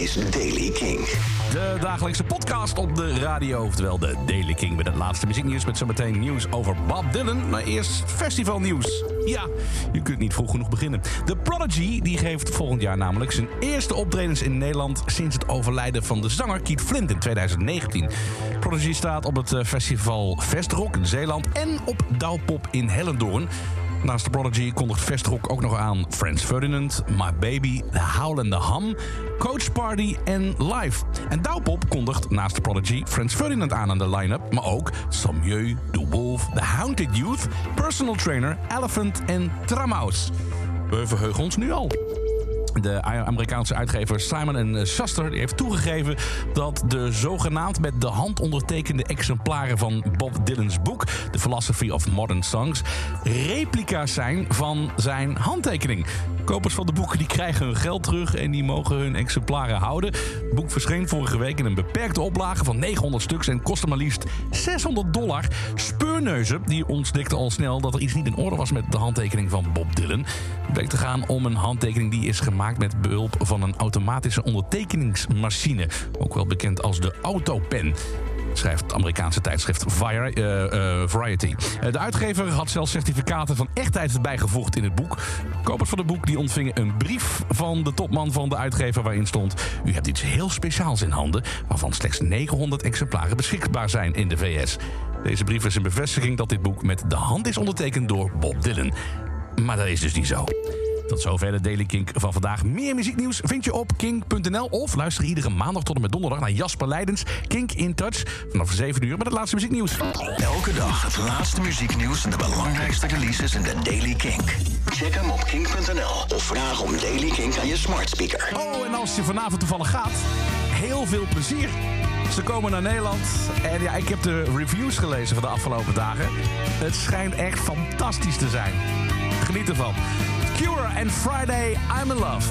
is Daily King. De dagelijkse podcast op de radio, oftewel de Daily King met het laatste muzieknieuws met zometeen nieuws over Bob Dylan. Maar eerst festivalnieuws. Ja, je kunt niet vroeg genoeg beginnen. The Prodigy die geeft volgend jaar namelijk zijn eerste optredens in Nederland sinds het overlijden van de zanger Keith Flint in 2019. Prodigy staat op het eh, festival Vestrock in Zeeland en op Douwpop in Hellendoorn. Naast de Prodigy kondigt Vestrock ook nog aan Franz Ferdinand, My Baby, The Howl and the Hum, Coach Party en Live. En Douwpop kondigt naast de Prodigy Franz Ferdinand aan aan de line-up, maar ook Samieu, The Wolf, The Haunted Youth, Personal Trainer, Elephant en Tramaus. We verheugen ons nu al. De Amerikaanse uitgever Simon Schuster heeft toegegeven dat de zogenaamd met de hand ondertekende exemplaren van Bob Dylan's boek The Philosophy of Modern Songs replica's zijn van zijn handtekening. Kopers van de boeken die krijgen hun geld terug en die mogen hun exemplaren houden. Het boek verscheen vorige week in een beperkte oplage van 900 stuks en kostte maar liefst 600 dollar. Speurneuzen die ontdekten al snel dat er iets niet in orde was met de handtekening van Bob Dylan. Bleek te gaan om een handtekening die is gemaakt met behulp van een automatische ondertekeningsmachine. Ook wel bekend als de autopen schrijft het Amerikaanse tijdschrift uh, uh, Variety. de uitgever had zelfs certificaten van echtheid bijgevoegd in het boek. Kopers van het boek die ontvingen een brief van de topman van de uitgever waarin stond... U hebt iets heel speciaals in handen, waarvan slechts 900 exemplaren beschikbaar zijn in de VS. Deze brief is een bevestiging dat dit boek met de hand is ondertekend door Bob Dylan. Maar dat is dus niet zo. Tot zover de Daily Kink van vandaag. Meer muzieknieuws vind je op kink.nl of luister iedere maandag tot en met donderdag naar Jasper Leidens Kink in Touch vanaf 7 uur met het laatste muzieknieuws. Elke dag het laatste muzieknieuws en de belangrijkste releases in de Daily Kink. Check hem op kink.nl of vraag om Daily Kink aan je smart speaker. Oh, en als je vanavond toevallig gaat, heel veel plezier. Ze komen naar Nederland en ja, ik heb de reviews gelezen van de afgelopen dagen. Het schijnt echt fantastisch te zijn. Geniet ervan. Cure and Friday, I'm in Love.